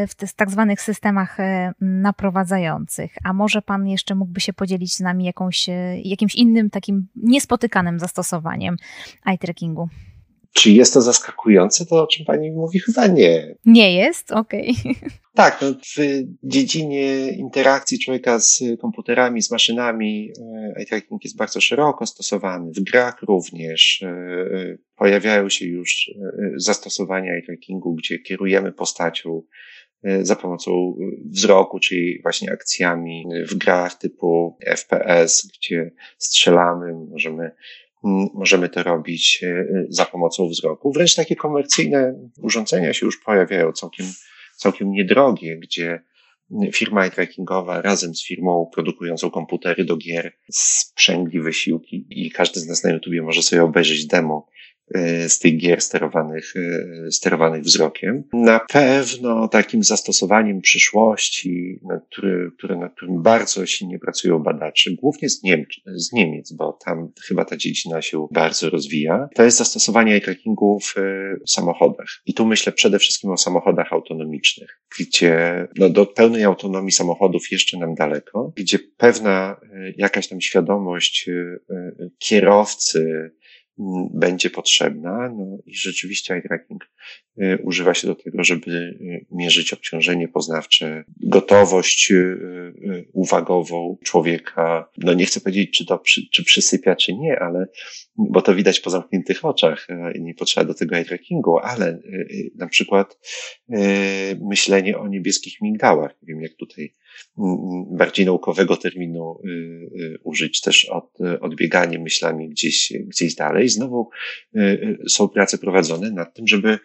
w tak zwanych systemach naprowadzających. A może Pan jeszcze mógłby się podzielić z nami jakąś, jakimś innym takim niespotykanym zastosowaniem eye trackingu? Czy jest to zaskakujące, to o czym pani mówi? Chyba nie. Nie jest? Okej. Okay. Tak, no w dziedzinie interakcji człowieka z komputerami, z maszynami e, eye tracking jest bardzo szeroko stosowany. W grach również e, pojawiają się już e, zastosowania eye trackingu, gdzie kierujemy postacią za pomocą wzroku, czyli właśnie akcjami w grach typu FPS, gdzie strzelamy, możemy możemy to robić e, za pomocą wzroku. Wręcz takie komercyjne urządzenia się już pojawiają całkiem, całkiem niedrogie, gdzie firma trackingowa razem z firmą produkującą komputery do gier sprzęgli wysiłki i każdy z nas na YouTubie może sobie obejrzeć demo z tych gier sterowanych, e, sterowanych wzrokiem. Na pewno takim zastosowaniem przyszłości, nad który, które, nad którym bardzo silnie pracują badacze, głównie z, Niemc, z Niemiec, bo tam chyba ta dziedzina się bardzo rozwija, to jest zastosowanie trackingu w e, samochodach. I tu myślę przede wszystkim o samochodach autonomicznych, gdzie no, do pełnej autonomii samochodów jeszcze nam daleko, gdzie pewna jakaś tam świadomość kierowcy, będzie potrzebna. No i rzeczywiście eye tracking używa się do tego, żeby y, mierzyć obciążenie poznawcze, gotowość y, uwagową człowieka. No nie chcę powiedzieć, czy to przy, czy przysypia, czy nie, ale bo to widać po zamkniętych oczach, nie potrzeba do tego eye trackingu, ale na przykład myślenie o niebieskich migdałach. Nie wiem, jak tutaj bardziej naukowego terminu y, y, użyć też od, odbieganie myślami gdzieś, gdzieś dalej. Znowu y, są prace prowadzone nad tym, żeby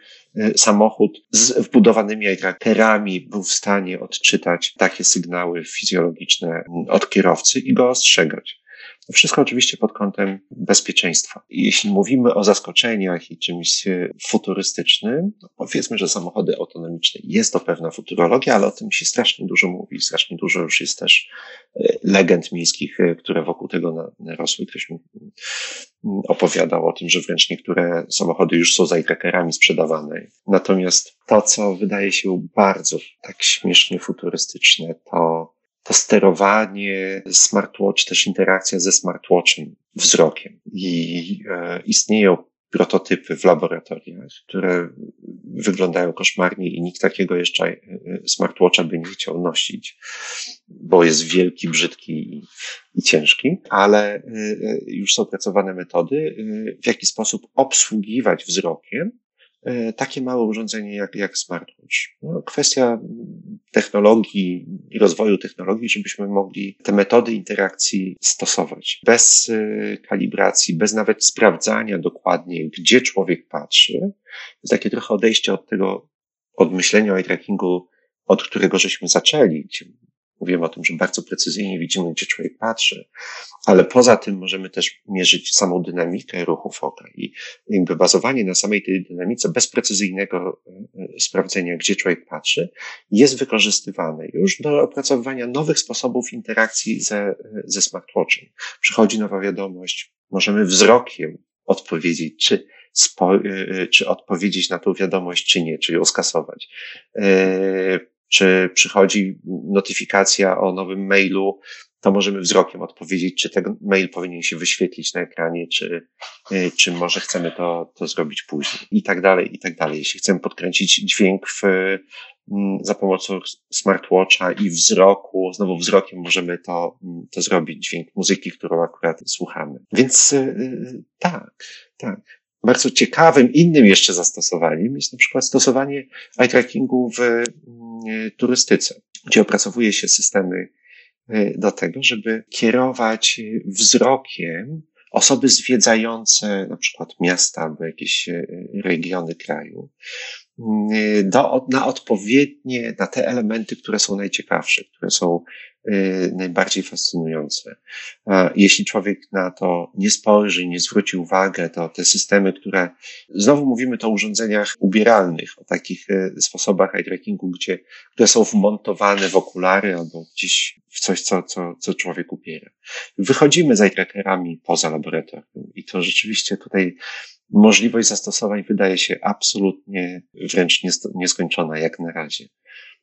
samochód z wbudowanymi trackerami był w stanie odczytać takie sygnały fizjologiczne od kierowcy i go ostrzegać. Wszystko oczywiście pod kątem bezpieczeństwa. Jeśli mówimy o zaskoczeniach i czymś futurystycznym, no powiedzmy, że samochody autonomiczne jest to pewna futurologia, ale o tym się strasznie dużo mówi, strasznie dużo już jest też e, legend miejskich, e, które wokół tego narosły. Ktoś mi mm, opowiadał o tym, że wręcz niektóre samochody już są za trackerami sprzedawane. Natomiast to, co wydaje się bardzo tak śmiesznie futurystyczne, to to sterowanie smartwatch, też interakcja ze smartwatchem, wzrokiem. I e, istnieją prototypy w laboratoriach, które wyglądają koszmarnie i nikt takiego jeszcze e, smartwatcha by nie chciał nosić, bo jest wielki, brzydki i, i ciężki, ale e, e, już są opracowane metody, w jaki sposób obsługiwać wzrokiem takie małe urządzenie jak, jak smartwatch. No, kwestia technologii i rozwoju technologii, żebyśmy mogli te metody interakcji stosować bez e, kalibracji, bez nawet sprawdzania dokładnie, gdzie człowiek patrzy. To jest takie trochę odejście od tego, od myślenia o eye trackingu, od którego żeśmy zaczęli, Mówimy o tym, że bardzo precyzyjnie widzimy, gdzie człowiek patrzy, ale poza tym możemy też mierzyć samą dynamikę ruchów oka i jakby bazowanie na samej tej dynamice bez precyzyjnego e, e, sprawdzenia, gdzie człowiek patrzy, jest wykorzystywane już do opracowywania nowych sposobów interakcji ze, e, ze smartwatchem. Przychodzi nowa wiadomość, możemy wzrokiem odpowiedzieć, czy czy odpowiedzieć na tą wiadomość, czy nie, czy ją skasować czy przychodzi notyfikacja o nowym mailu, to możemy wzrokiem odpowiedzieć, czy ten mail powinien się wyświetlić na ekranie, czy, y, czy może chcemy to, to zrobić później i tak dalej, i tak dalej. Jeśli chcemy podkręcić dźwięk w, mm, za pomocą smartwatcha i wzroku, znowu wzrokiem możemy to, mm, to zrobić, dźwięk muzyki, którą akurat słuchamy. Więc y, tak, tak. Bardzo ciekawym, innym jeszcze zastosowaniem jest na przykład stosowanie eye trackingu w mm, turystyce, gdzie opracowuje się systemy y, do tego, żeby kierować wzrokiem osoby zwiedzające na przykład miasta albo jakieś y, regiony kraju do, na odpowiednie, na te elementy, które są najciekawsze, które są y, najbardziej fascynujące. Jeśli człowiek na to nie spojrzy nie zwróci uwagę, to te systemy, które, znowu mówimy to o urządzeniach ubieralnych, o takich y, sposobach eye trackingu, gdzie, które są wmontowane w okulary albo gdzieś w coś, co, co, co człowiek ubiera. Wychodzimy z eye trackerami poza laboratorium i to rzeczywiście tutaj możliwość zastosowań wydaje się absolutnie wręcz nieskończona jak na razie.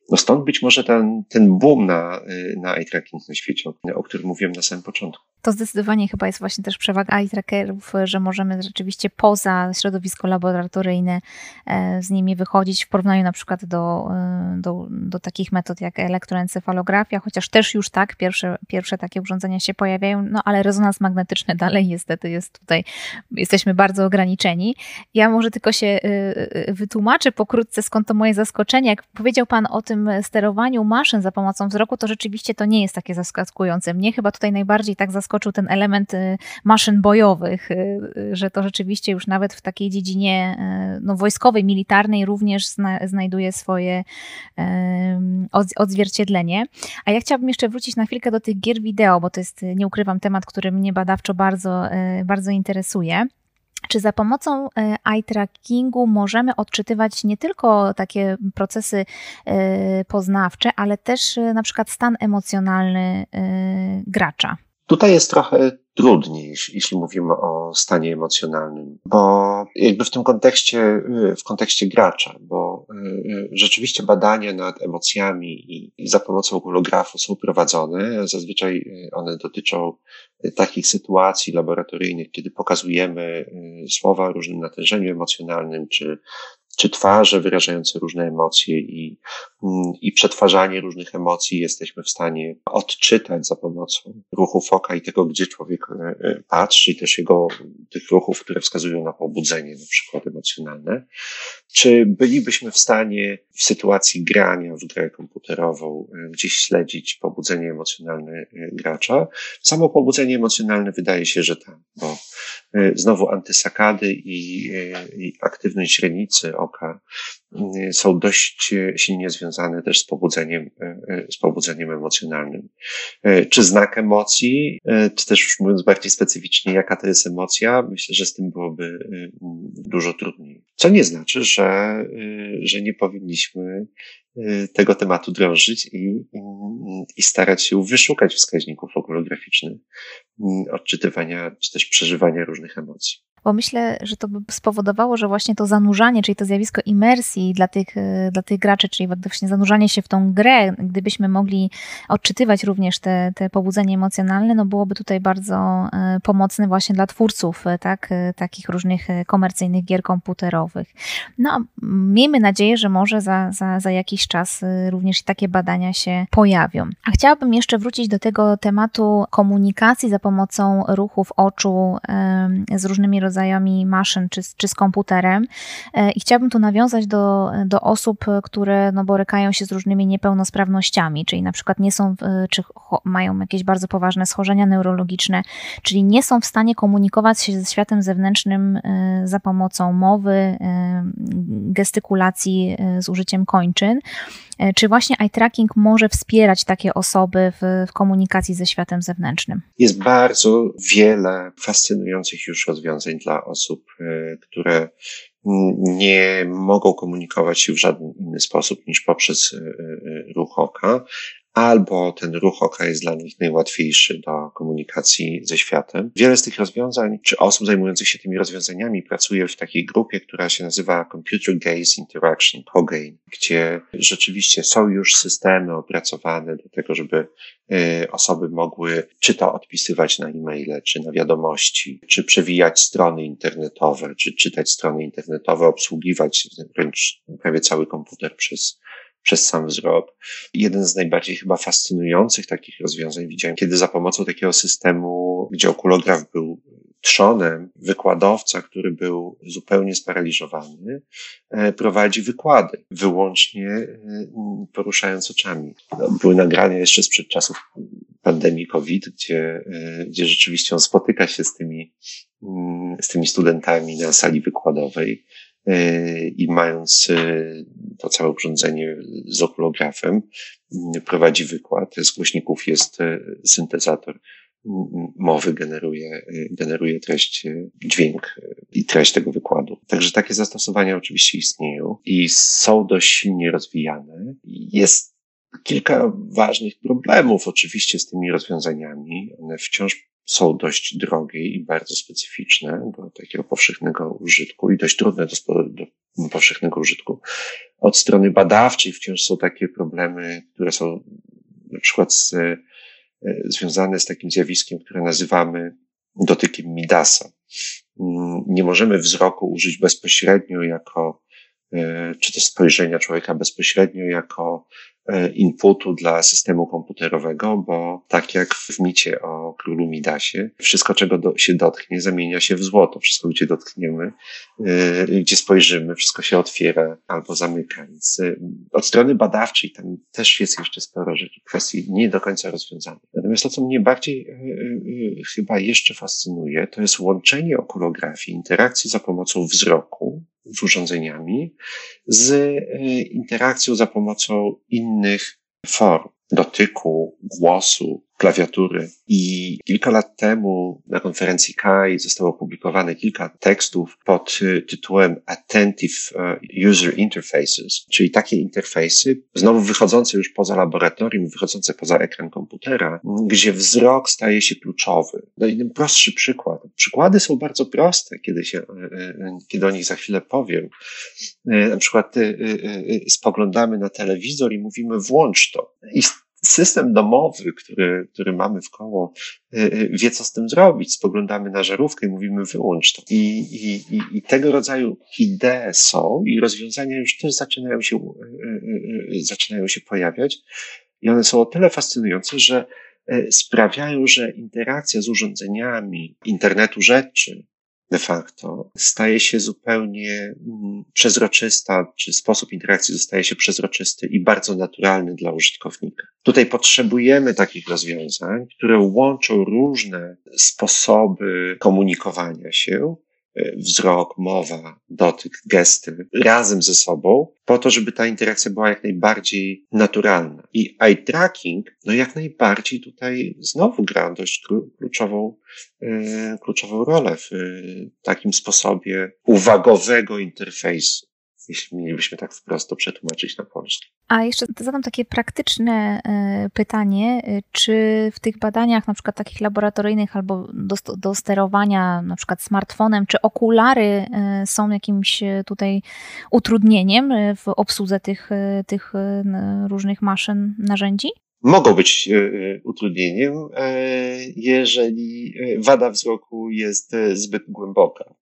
No stąd być może ten, ten boom na, na eye tracking na świecie, o którym mówiłem na samym początku. To zdecydowanie chyba jest właśnie też przewaga eye trackerów, że możemy rzeczywiście poza środowisko laboratoryjne e, z nimi wychodzić w porównaniu na przykład do, e, do, do takich metod jak elektroencefalografia, chociaż też już tak, pierwsze, pierwsze takie urządzenia się pojawiają, no ale rezonans magnetyczny dalej niestety jest tutaj, jesteśmy bardzo ograniczeni. Ja może tylko się e, wytłumaczę pokrótce, skąd to moje zaskoczenie. Jak powiedział Pan o tym, tym sterowaniu maszyn za pomocą wzroku, to rzeczywiście to nie jest takie zaskakujące. Mnie chyba tutaj najbardziej tak zaskoczył ten element y, maszyn bojowych, y, y, że to rzeczywiście już nawet w takiej dziedzinie no, wojskowej, militarnej również zna, znajduje swoje odzwierciedlenie. A ja chciałabym jeszcze wrócić na chwilkę do tych gier wideo, bo to jest, nie ukrywam, temat, który mnie badawczo bardzo, bardzo interesuje. Czy za pomocą e, eye trackingu możemy odczytywać nie tylko takie procesy e, poznawcze, ale też e, na przykład stan emocjonalny gracza? Tutaj jest trochę trudniej, jeśli mówimy o stanie emocjonalnym, bo jakby w tym kontekście, w kontekście gracza, bo rzeczywiście badania nad emocjami i, za pomocą holografu są prowadzone. Zazwyczaj one dotyczą takich sytuacji laboratoryjnych, kiedy pokazujemy słowa o różnym natężeniu emocjonalnym, czy czy twarze wyrażające różne emocje i, mm, i przetwarzanie różnych emocji jesteśmy w stanie odczytać za pomocą ruchów oka i tego, gdzie człowiek e, e, patrzy, i też jego, tych ruchów, które wskazują na pobudzenie, na przykład emocjonalne. Czy bylibyśmy w stanie w sytuacji grania w grę komputerową e, gdzieś śledzić pobudzenie emocjonalne gracza? Samo pobudzenie emocjonalne wydaje się, że tak, bo znowu antysakady i, i aktywność źrenicy oka są dość silnie związane też z pobudzeniem, y, y, z pobudzeniem emocjonalnym. Czy znak emocji, czy też już mówiąc bardziej specyficznie, jaka to jest emocja, myślę, że z tym byłoby dużo trudniej. Co nie znaczy, że, że nie powinniśmy tego tematu drążyć i, i, starać się wyszukać wskaźników okulograficznych odczytywania czy też przeżywania różnych emocji bo myślę, że to by spowodowało, że właśnie to zanurzanie, czyli to zjawisko imersji dla tych, e, dla tych graczy, czyli właśnie zanurzanie się w tą grę, gdybyśmy mogli odczytywać również te, te pobudzenie emocjonalne, no byłoby tutaj bardzo e, pomocne właśnie dla twórców e, tak, takich różnych komercyjnych gier komputerowych. No, miejmy nadzieję, że może za, za, za jakiś czas również takie badania się pojawią. A chciałabym jeszcze wrócić do tego tematu komunikacji za pomocą ruchów oczu z różnymi rodzajami rodzajami maszyn czy, czy z komputerem. E, I chciałabym tu nawiązać do, do osób, które no, borykają się z różnymi niepełnosprawnościami, czyli na przykład nie są, czy mają jakieś bardzo poważne schorzenia neurologiczne, czyli nie są w stanie komunikować się ze światem zewnętrznym e, za pomocą mowy, e, gestykulacji z użyciem kończyn. Czy właśnie eye tracking może wspierać takie osoby w, w, komunikacji ze światem zewnętrznym? Jest bardzo wiele fascynujących już rozwiązań dla osób, e, które nie mogą komunikować się w żaden inny sposób niż poprzez e, e, ruch oka, albo ten ruch oka jest dla nich najłatwiejszy do komunikacji ze światem. Wiele z tych rozwiązań, czy osób zajmujących się tymi rozwiązaniami pracuje w takiej grupie, która się nazywa Computer Gaze Interaction, COGAIN, gdzie rzeczywiście są już systemy opracowane do tego, żeby y, osoby mogły czy to odpisywać na e-maile, czy na wiadomości, czy przewijać strony internetowe, czy czytać strony internetowe, obsługiwać wręcz prawie cały komputer przez przez sam wzrok. Jeden z najbardziej chyba fascynujących takich rozwiązań widziałem, kiedy za pomocą takiego systemu, gdzie okulograf był trzonem, wykładowca, który był zupełnie sparaliżowany, e, prowadzi wykłady, wyłącznie e, poruszając oczami. No, były nagrania jeszcze sprzed czasów pandemii COVID, gdzie, e, gdzie rzeczywiście on spotyka się z tymi, mm, z tymi studentami na sali wykładowej i mając to całe urządzenie z okulografem, prowadzi wykład. Z głośników jest syntezator mowy generuje, generuje treść, dźwięk i treść tego wykładu. Także takie zastosowania oczywiście istnieją i są dość silnie rozwijane. Jest kilka ważnych problemów oczywiście z tymi rozwiązaniami. One wciąż są dość drogie i bardzo specyficzne do takiego powszechnego użytku i dość trudne do, do powszechnego użytku. Od strony badawczej wciąż są takie problemy, które są na przykład z, e, związane z takim zjawiskiem, które nazywamy dotykiem Midasa. Mm, nie możemy wzroku użyć bezpośrednio jako, czy też spojrzenia człowieka bezpośrednio jako E, inputu dla systemu komputerowego, bo tak jak w micie o królu Midasie, wszystko, czego do, się dotknie, zamienia się w złoto. Wszystko, gdzie dotkniemy, yy, gdzie spojrzymy, wszystko się otwiera albo zamyka. Więc yy, od strony badawczej tam też jest jeszcze sporo rzeczy, kwestii nie do końca rozwiązanych. Natomiast to, co mnie bardziej yy, chyba jeszcze fascynuje, to jest łączenie okulografii, interakcji za pomocą wzroku z urządzeniami, z interakcją za pomocą innych form dotyku, głosu, klawiatury. I kilka lat temu na konferencji KAI zostało opublikowane kilka tekstów pod tytułem Attentive y, User Interfaces, czyli takie interfejsy, znowu wychodzące już poza laboratorium, wychodzące poza ekran komputera, gdzie wzrok staje się kluczowy. No i prostszy przykład. Przykłady są bardzo proste, kiedy się, y, kiedy o nich za chwilę powiem. Na przykład spoglądamy na telewizor i mówimy włącz to. I system domowy, który, który mamy w koło, y, y, wie, co z tym zrobić. Spoglądamy na żarówkę i mówimy, wyłącz to. I, i, i, tego rodzaju idee są i rozwiązania już też zaczynają się, y, zaczynają się pojawiać. I one są o tyle fascynujące, że sprawiają, że interakcja z urządzeniami internetu rzeczy, de facto staje się zupełnie mm, przezroczysta, czy sposób interakcji zostaje się przezroczysty i bardzo naturalny dla użytkownika. Tutaj potrzebujemy takich rozwiązań, które łączą różne sposoby komunikowania się, wzrok, mowa, dotyk, gesty razem ze sobą, po to, żeby ta interakcja była jak najbardziej naturalna. I eye tracking, no jak najbardziej tutaj znowu gra dość kluczową, e, kluczową rolę w e, takim sposobie uwagowego interfejsu jeśli mielibyśmy tak wprost to przetłumaczyć na polski. A jeszcze zadam takie praktyczne e, pytanie, e, czy w tych badaniach, na przykład takich laboratoryjnych albo do, do sterowania na przykład smartfonem, czy okulary e, są jakimś tutaj utrudnieniem w obsłudze tych, tych różnych maszyn, narzędzi? Mogą być utrudnieniem, jeżeli wada wzroku jest zbyt głęboka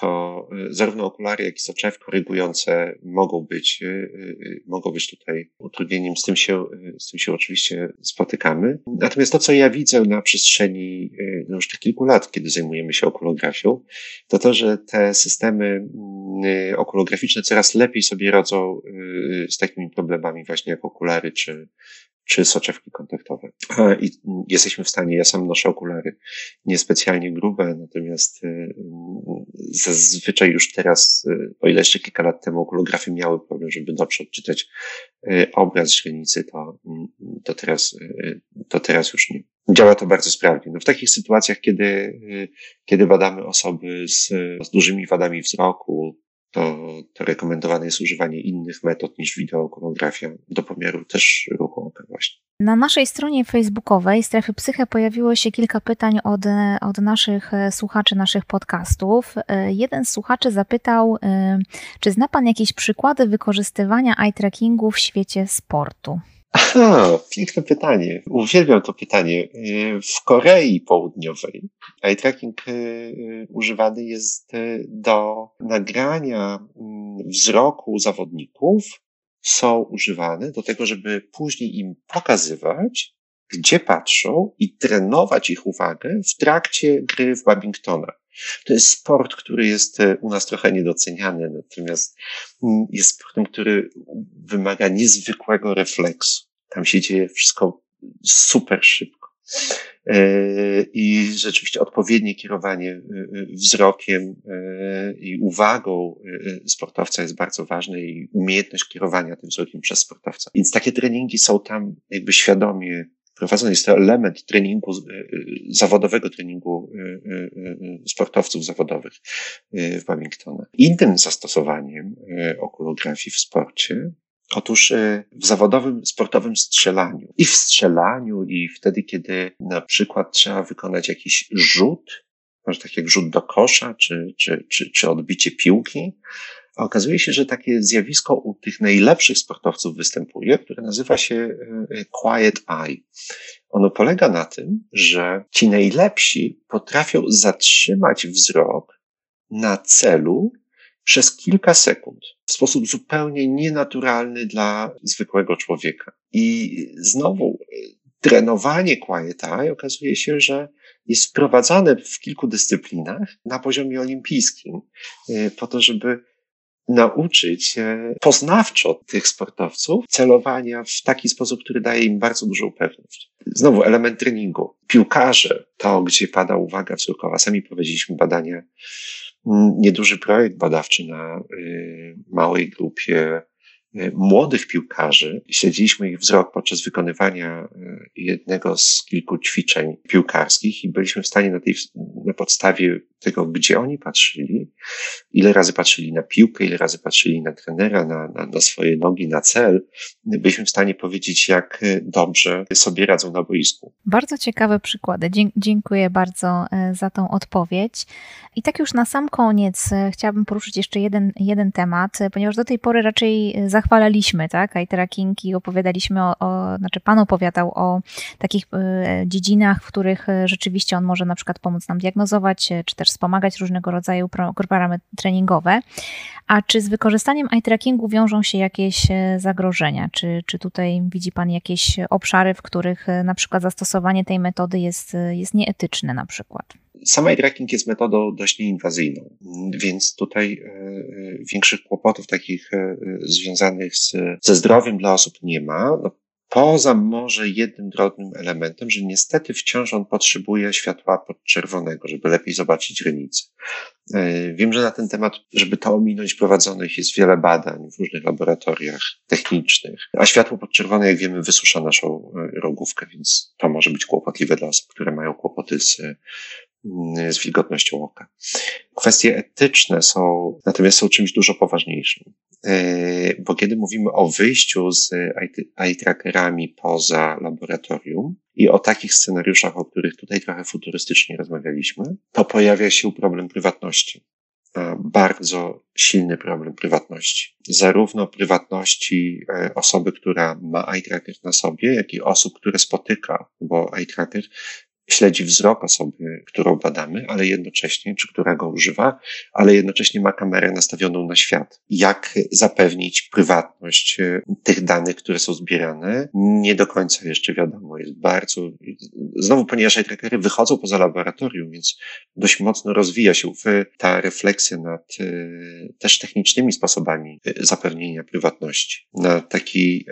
to y, zarówno okulary, jak i soczewki korygujące mogą być, y, y, mogą być tutaj utrudnieniem. Z tym się, z tym się oczywiście spotykamy. Natomiast to, co ja widzę na przestrzeni no już tych kilku lat, kiedy zajmujemy się okulografią, to to, że te systemy okulograficzne coraz lepiej sobie radzą z takimi problemami właśnie jak okulary czy, czy soczewki kontaktowe. I jesteśmy w stanie, ja sam noszę okulary, niespecjalnie grube, natomiast y, zazwyczaj już teraz, y, o ile jeszcze kilka lat temu okulografy miały problem, żeby dobrze odczytać obraz źrenicy, to, to, teraz, to teraz już nie. Działa to bardzo sprawnie. No w takich sytuacjach, kiedy, kiedy badamy osoby z, z dużymi wadami wzroku, to, to rekomendowane jest używanie innych metod niż wideokonografia do pomiaru też ruchu oka właśnie. Na naszej stronie facebookowej Strefy Psyche pojawiło się kilka pytań od, od naszych e, słuchaczy naszych podcastów. E, jeden z słuchaczy zapytał, e, czy zna Pan jakieś przykłady wykorzystywania eye trackingu w świecie sportu? Aha, piękne pytanie. Uwielbiam to pytanie. W Korei Południowej eye tracking y, używany jest y, do nagrania mm, wzroku zawodników. Są używane do tego, żeby później im pokazywać, gdzie patrzą i trenować ich uwagę w trakcie gry w Babingtona. To jest sport, który jest e, u nas trochę niedoceniany, natomiast mm, jest sportem, który wymaga niezwykłego refleksu. Tam się dzieje wszystko super szybko. I rzeczywiście odpowiednie kierowanie wzrokiem i uwagą sportowca jest bardzo ważne i umiejętność kierowania tym wzrokiem przez sportowca. Więc takie treningi są tam jakby świadomie prowadzony. Jest to element treningu, y, y, zawodowego treningu y, sportowców zawodowych w Babingtona. Innym zastosowaniem okulografii w sporcie Otóż w zawodowym, sportowym strzelaniu. I w strzelaniu, i wtedy, kiedy na przykład trzeba wykonać jakiś rzut, może tak jak rzut do kosza, czy, czy, czy, czy odbicie piłki, okazuje się, że takie zjawisko u tych najlepszych sportowców występuje, które nazywa się e, quiet eye. Ono polega na tym, że ci najlepsi potrafią zatrzymać wzrok na celu przez kilka sekund w sposób zupełnie nienaturalny dla zwykłego człowieka. I znowu e, trenowanie quiet eye okazuje się, że jest wprowadzane w kilku dyscyplinach na poziomie olimpijskim, e, po to, żeby nauczyć poznawczo tych sportowców celowania w taki sposób, który daje im bardzo dużą pewność. Znowu element treningu. Piłkarze, to gdzie pada uwaga wzrokowa. Sami prowadziliśmy badania, mm, nieduży projekt badawczy na y, małej grupie młodych piłkarzy. Śledziliśmy ich wzrok podczas wykonywania y, jednego z kilku ćwiczeń piłkarskich i byliśmy w stanie na, tej, na podstawie tego, gdzie oni patrzyli, ile razy patrzyli na piłkę, ile razy patrzyli na trenera, na, na, na swoje nogi, na cel, byliśmy w stanie powiedzieć, jak y, dobrze sobie radzą na boisku. Bardzo ciekawe przykłady. Dziękuję bardzo za tą odpowiedź. I tak już na sam koniec chciałabym poruszyć jeszcze jeden, jeden temat, ponieważ do tej pory raczej zachwalaliśmy, tak, eye tracking i opowiadaliśmy o, o, znaczy pan opowiadał o takich e, dziedzinach, w których e, rzeczywiście on może na przykład pomóc nam diagnozować, e, czy też wspomagać różnego rodzaju programy treningowe. A czy z wykorzystaniem eye trackingu wiążą się jakieś zagrożenia? Czy, czy tutaj widzi pan jakieś obszary, w których na przykład zastosowanie tej metody jest, jest nieetyczne na przykład? Sam eye tracking jest metodą dość nieinwazyjną, więc tutaj e, e, większych kłopotów takich e, związanych z, ze zdrowiem dla osób nie ma. No, Poza może jednym drobnym elementem, że niestety wciąż on potrzebuje światła podczerwonego, żeby lepiej zobaczyć granicę. Wiem, że na ten temat, żeby to ominąć, prowadzonych jest wiele badań w różnych laboratoriach technicznych, a światło podczerwone, jak wiemy, wysusza naszą rogówkę, więc to może być kłopotliwe dla osób, które mają kłopoty z z wilgotnością oka. Kwestie etyczne są, natomiast są czymś dużo poważniejszym. E, bo kiedy mówimy o wyjściu z eye trackerami poza laboratorium i o takich scenariuszach, o których tutaj trochę futurystycznie rozmawialiśmy, to pojawia się problem prywatności. Bardzo silny problem prywatności. Zarówno prywatności e, osoby, która ma eye tracker na sobie, jak i osób, które spotyka, bo eye tracker śledzi wzrok osoby, którą badamy, ale jednocześnie, czy która go używa, ale jednocześnie ma kamerę nastawioną na świat. Jak zapewnić prywatność e, tych danych, które są zbierane? Nie do końca jeszcze wiadomo. Jest bardzo, znowu, ponieważ trackery wychodzą poza laboratorium, więc dość mocno rozwija się ta refleksja nad e, też technicznymi sposobami e, zapewnienia prywatności. Na taki,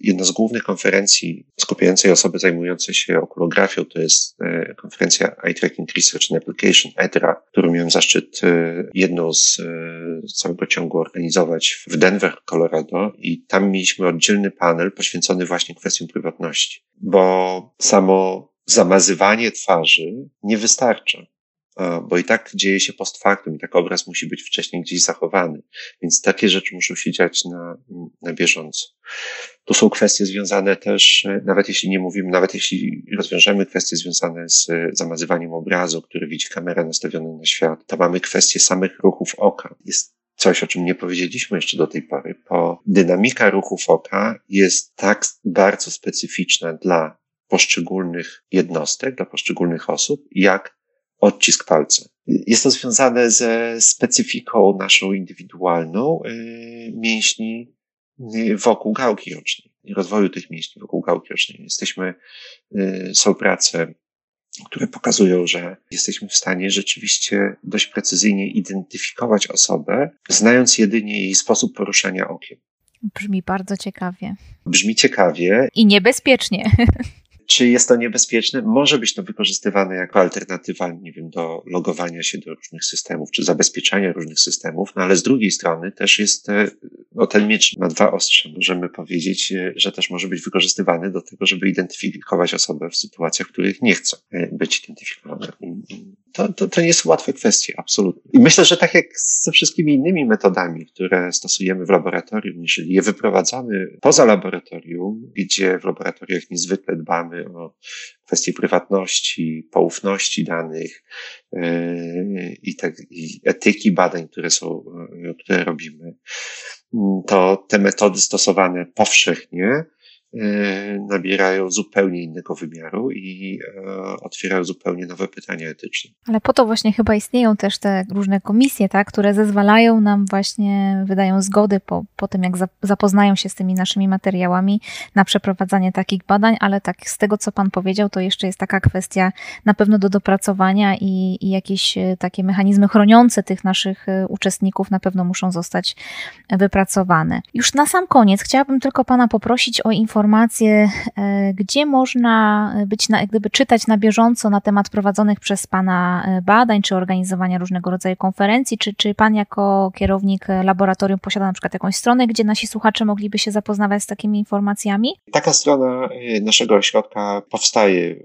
jedna z głównych konferencji skupiającej osoby zajmujące się okulografią, to jest jest e, konferencja Eye Tracking Research and Application, ETRA, którą miałem zaszczyt e, jedną z, e, całego ciągu organizować w Denver, Colorado. I tam mieliśmy oddzielny panel poświęcony właśnie kwestiom prywatności, bo samo zamazywanie twarzy nie wystarcza bo i tak dzieje się post factum i tak obraz musi być wcześniej gdzieś zachowany. Więc takie rzeczy muszą się dziać na, na bieżąco. Tu są kwestie związane też, nawet jeśli nie mówimy, nawet jeśli rozwiążemy kwestie związane z zamazywaniem obrazu, który widzi kamera nastawiona na świat, to mamy kwestie samych ruchów oka. Jest coś, o czym nie powiedzieliśmy jeszcze do tej pory, bo dynamika ruchów oka jest tak bardzo specyficzna dla poszczególnych jednostek, dla poszczególnych osób, jak odcisk palca. Jest to związane ze specyfiką naszą indywidualną y, mięśni y, wokół gałki ocznej i rozwoju tych mięśni wokół gałki ocznej. Jesteśmy, y, są prace, które pokazują, że jesteśmy w stanie rzeczywiście dość precyzyjnie identyfikować osobę, znając jedynie jej sposób poruszania okiem. Brzmi bardzo ciekawie. Brzmi ciekawie. I niebezpiecznie. czy jest to niebezpieczne? Może być to wykorzystywane jako alternatywa, nie wiem, do logowania się do różnych systemów, czy zabezpieczania różnych systemów, no ale z drugiej strony też jest, e, no ten miecz ma dwa ostrze. Możemy powiedzieć, e, że też może być wykorzystywany do tego, żeby identyfikować osobę w sytuacjach, w których nie chce e, być identyfikowana. To, to, to nie jest łatwe kwestie, absolutnie. I myślę, że tak jak ze wszystkimi innymi metodami, które stosujemy w laboratorium, jeżeli je wyprowadzamy poza laboratorium, gdzie w laboratoriach niezwykle dbamy o kwestie prywatności, poufności danych yy, i, tak, i etyki badań, które są, yy, które robimy, to te metody stosowane powszechnie nabierają zupełnie innego wymiaru i e, otwierają zupełnie nowe pytania etyczne. Ale po to właśnie chyba istnieją też te różne komisje, tak, które zezwalają nam właśnie, wydają zgody po, po tym, jak zapoznają się z tymi naszymi materiałami na przeprowadzanie takich badań, ale tak z tego, co Pan powiedział, to jeszcze jest taka kwestia na pewno do dopracowania i, i jakieś e, takie mechanizmy chroniące tych naszych uczestników na pewno muszą zostać wypracowane. Już na sam koniec chciałabym tylko Pana poprosić o informację, informacje, e, gdzie można być, na, gdyby czytać na bieżąco na temat prowadzonych przez Pana e, badań, czy organizowania różnego rodzaju konferencji, czy, czy Pan jako kierownik laboratorium posiada na przykład jakąś stronę, gdzie nasi słuchacze mogliby się zapoznawać z takimi informacjami? Taka strona e, naszego ośrodka powstaje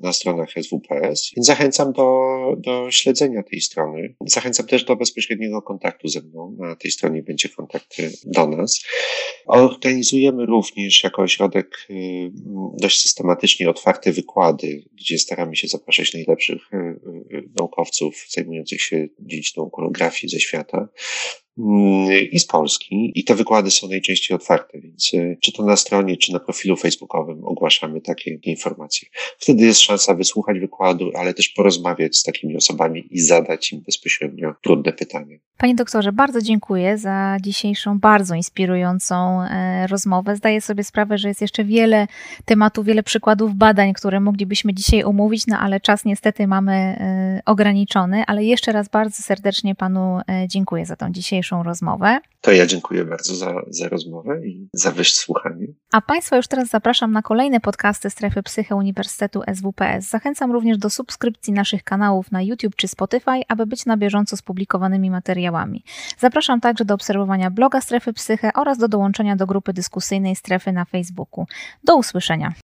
na stronach SWPS, więc zachęcam do, do śledzenia tej strony. Zachęcam też do bezpośredniego kontaktu ze mną. Na tej stronie będzie kontakt do nas. Organizujemy również jako ośrodek y, dość systematycznie otwarte wykłady, gdzie staramy się zapraszać najlepszych y, y, naukowców zajmujących się dziedziną okulografii ze świata. I z Polski. I te wykłady są najczęściej otwarte, więc czy to na stronie, czy na profilu facebookowym ogłaszamy takie informacje. Wtedy jest szansa wysłuchać wykładu, ale też porozmawiać z takimi osobami i zadać im bezpośrednio trudne pytania. Panie doktorze, bardzo dziękuję za dzisiejszą bardzo inspirującą e, rozmowę. Zdaję sobie sprawę, że jest jeszcze wiele tematów, wiele przykładów badań, które moglibyśmy dzisiaj omówić, no ale czas niestety mamy e, ograniczony, ale jeszcze raz bardzo serdecznie panu e, dziękuję za tą dzisiejszą rozmowę. To ja dziękuję bardzo za, za rozmowę i za wysłuchanie. A Państwa już teraz zapraszam na kolejne podcasty Strefy Psyche Uniwersytetu SWPS. Zachęcam również do subskrypcji naszych kanałów na YouTube czy Spotify, aby być na bieżąco z publikowanymi materiałami. Zapraszam także do obserwowania bloga Strefy Psyche oraz do dołączenia do grupy dyskusyjnej Strefy na Facebooku. Do usłyszenia.